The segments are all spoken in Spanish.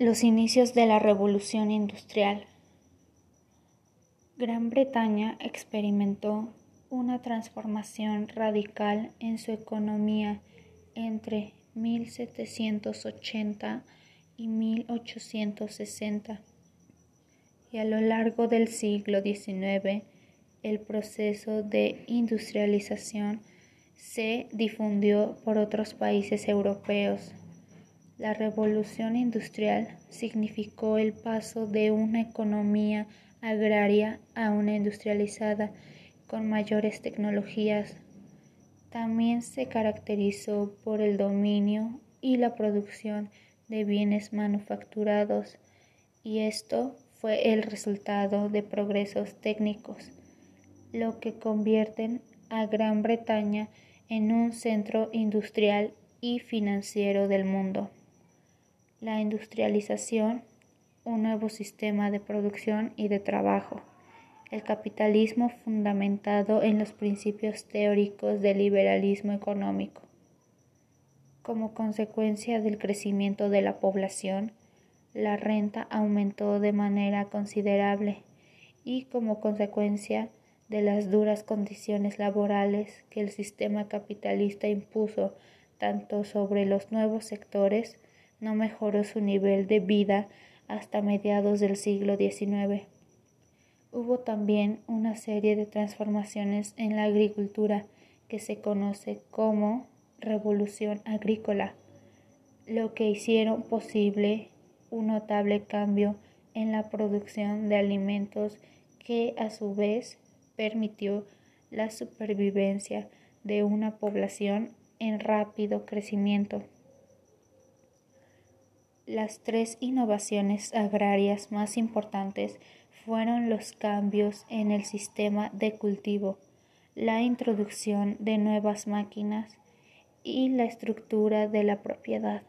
Los inicios de la Revolución Industrial. Gran Bretaña experimentó una transformación radical en su economía entre 1780 y 1860 y a lo largo del siglo XIX el proceso de industrialización se difundió por otros países europeos la revolución industrial significó el paso de una economía agraria a una industrializada con mayores tecnologías. También se caracterizó por el dominio y la producción de bienes manufacturados y esto fue el resultado de progresos técnicos, lo que convierten a Gran Bretaña en un centro industrial y financiero del mundo la industrialización, un nuevo sistema de producción y de trabajo, el capitalismo fundamentado en los principios teóricos del liberalismo económico. Como consecuencia del crecimiento de la población, la renta aumentó de manera considerable y como consecuencia de las duras condiciones laborales que el sistema capitalista impuso tanto sobre los nuevos sectores no mejoró su nivel de vida hasta mediados del siglo XIX. Hubo también una serie de transformaciones en la agricultura que se conoce como revolución agrícola, lo que hicieron posible un notable cambio en la producción de alimentos que a su vez permitió la supervivencia de una población en rápido crecimiento. Las tres innovaciones agrarias más importantes fueron los cambios en el sistema de cultivo, la introducción de nuevas máquinas y la estructura de la propiedad.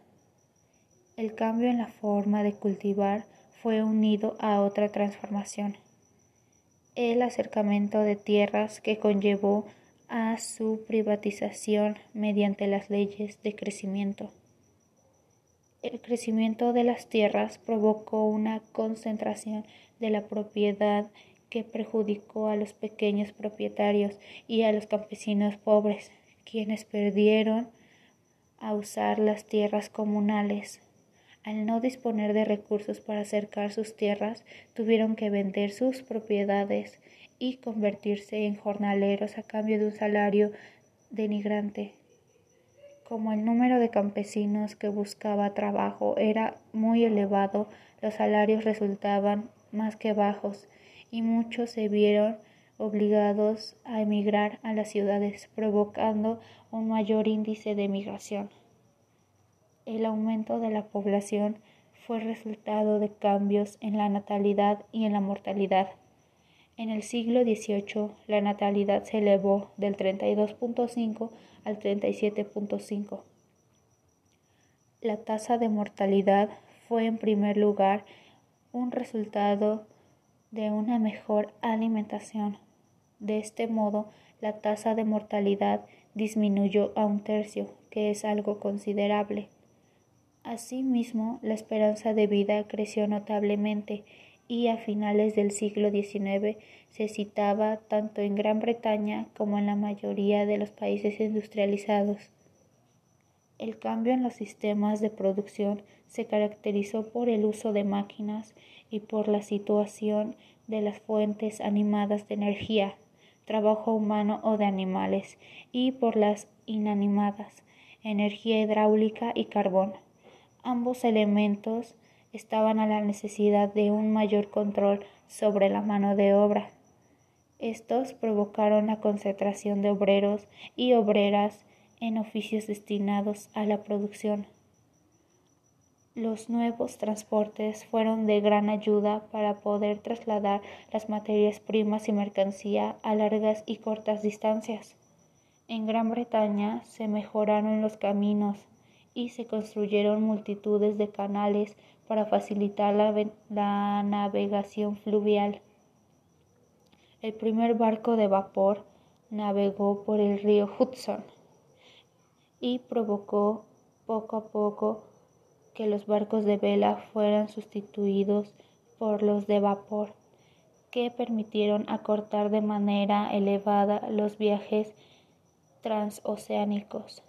El cambio en la forma de cultivar fue unido a otra transformación, el acercamiento de tierras que conllevó a su privatización mediante las leyes de crecimiento. El crecimiento de las tierras provocó una concentración de la propiedad que perjudicó a los pequeños propietarios y a los campesinos pobres, quienes perdieron a usar las tierras comunales. Al no disponer de recursos para acercar sus tierras, tuvieron que vender sus propiedades y convertirse en jornaleros a cambio de un salario denigrante. Como el número de campesinos que buscaba trabajo era muy elevado, los salarios resultaban más que bajos y muchos se vieron obligados a emigrar a las ciudades, provocando un mayor índice de migración. El aumento de la población fue resultado de cambios en la natalidad y en la mortalidad. En el siglo XVIII, la natalidad se elevó del 32.5 al 37.5. La tasa de mortalidad fue en primer lugar un resultado de una mejor alimentación. De este modo, la tasa de mortalidad disminuyó a un tercio, que es algo considerable. Asimismo, la esperanza de vida creció notablemente y a finales del siglo XIX se citaba tanto en Gran Bretaña como en la mayoría de los países industrializados. El cambio en los sistemas de producción se caracterizó por el uso de máquinas y por la situación de las fuentes animadas de energía, trabajo humano o de animales, y por las inanimadas, energía hidráulica y carbón. Ambos elementos estaban a la necesidad de un mayor control sobre la mano de obra. Estos provocaron la concentración de obreros y obreras en oficios destinados a la producción. Los nuevos transportes fueron de gran ayuda para poder trasladar las materias primas y mercancía a largas y cortas distancias. En Gran Bretaña se mejoraron los caminos y se construyeron multitudes de canales para facilitar la, navegación fluvial. El primer barco de vapor navegó por el río Hudson y provocó poco a poco que los barcos de vela fueran sustituidos por los de vapor, que permitieron acortar de manera elevada los viajes transoceánicos.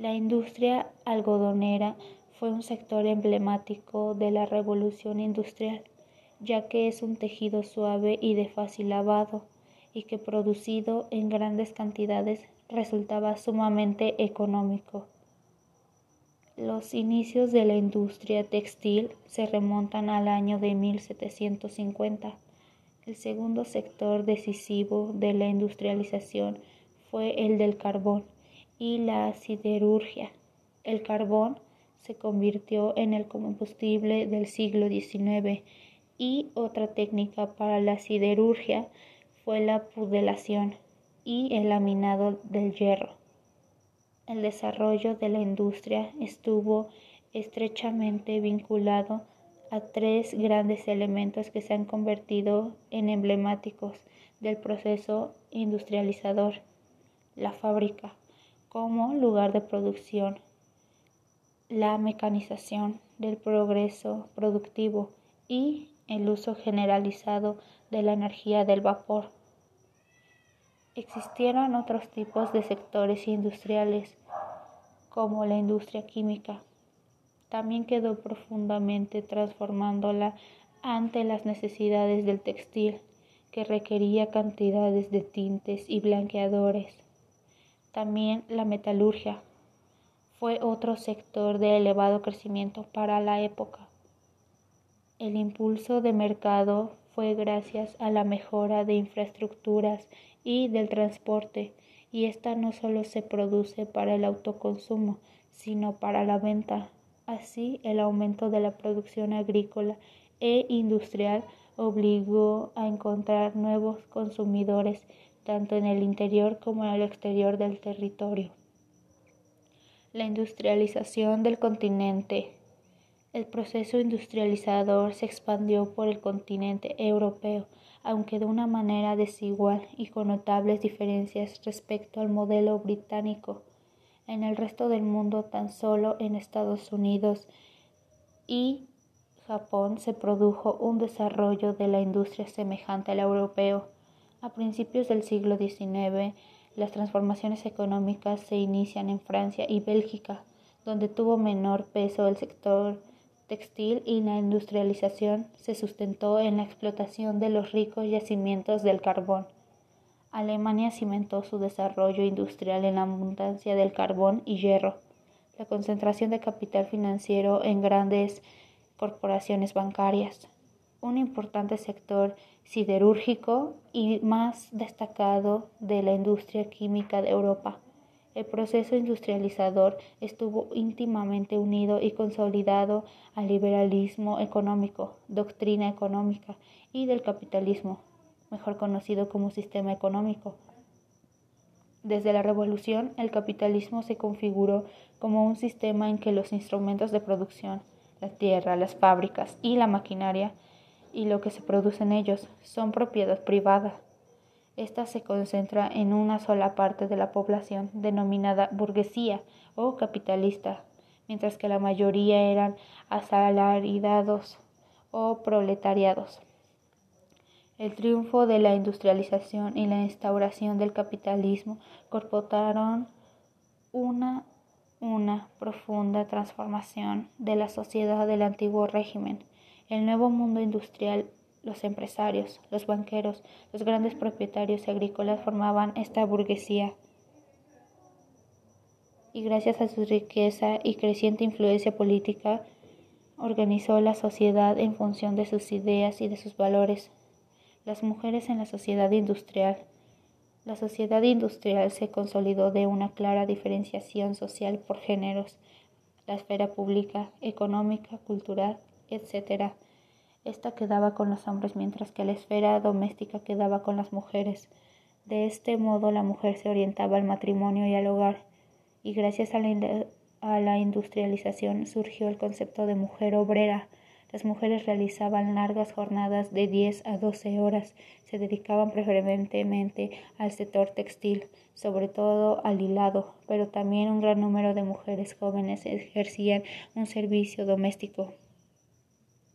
La industria algodonera fue un sector emblemático de la revolución industrial, ya que es un tejido suave y de fácil lavado, y que producido en grandes cantidades resultaba sumamente económico. Los inicios de la industria textil se remontan al año de 1750. El segundo sector decisivo de la industrialización fue el del carbón y la siderurgia. El carbón se convirtió en el combustible del siglo XIX y otra técnica para la siderurgia fue la pudelación y el laminado del hierro. El desarrollo de la industria estuvo estrechamente vinculado a tres grandes elementos que se han convertido en emblemáticos del proceso industrializador. La fábrica como lugar de producción, la mecanización del progreso productivo y el uso generalizado de la energía del vapor. Existieron otros tipos de sectores industriales como la industria química. También quedó profundamente transformándola ante las necesidades del textil, que requería cantidades de tintes y blanqueadores. También la metalurgia fue otro sector de elevado crecimiento para la época. El impulso de mercado fue gracias a la mejora de infraestructuras y del transporte, y esta no solo se produce para el autoconsumo, sino para la venta. Así, el aumento de la producción agrícola e industrial obligó a encontrar nuevos consumidores tanto en el interior como en el exterior del territorio. La industrialización del continente. El proceso industrializador se expandió por el continente europeo aunque de una manera desigual y con notables diferencias respecto al modelo británico. En el resto del mundo, tan solo en Estados Unidos y Japón se produjo un desarrollo de la industria semejante al europeo. A principios del siglo XIX, las transformaciones económicas se inician en Francia y Bélgica, donde tuvo menor peso el sector textil y la industrialización se sustentó en la explotación de los ricos yacimientos del carbón. Alemania cimentó su desarrollo industrial en la abundancia del carbón y hierro, la concentración de capital financiero en grandes corporaciones bancarias, un importante sector siderúrgico y más destacado de la industria química de Europa. El proceso industrializador estuvo íntimamente unido y consolidado al liberalismo económico, doctrina económica y del capitalismo, mejor conocido como sistema económico. Desde la revolución, el capitalismo se configuró como un sistema en que los instrumentos de producción, la tierra, las fábricas y la maquinaria y lo que se produce en ellos son propiedad privada esta se concentra en una sola parte de la población, denominada burguesía o capitalista, mientras que la mayoría eran asalariados o proletariados. El triunfo de la industrialización y la instauración del capitalismo corporaron una, una profunda transformación de la sociedad del antiguo régimen. El nuevo mundo industrial los empresarios, los banqueros, los grandes propietarios agrícolas formaban esta burguesía y gracias a su riqueza y creciente influencia política organizó la sociedad en función de sus ideas y de sus valores. Las mujeres en la sociedad industrial. La sociedad industrial se consolidó de una clara diferenciación social por géneros, la esfera pública, económica, cultural, etc esta quedaba con los hombres mientras que la esfera doméstica quedaba con las mujeres. De este modo la mujer se orientaba al matrimonio y al hogar, y gracias a la, a la industrialización surgió el concepto de mujer obrera, Las mujeres realizaban largas jornadas de 10 a 12 horas, se dedicaban preferentemente al sector textil, sobre todo al hilado, pero también un gran número de mujeres jóvenes ejercían un servicio doméstico.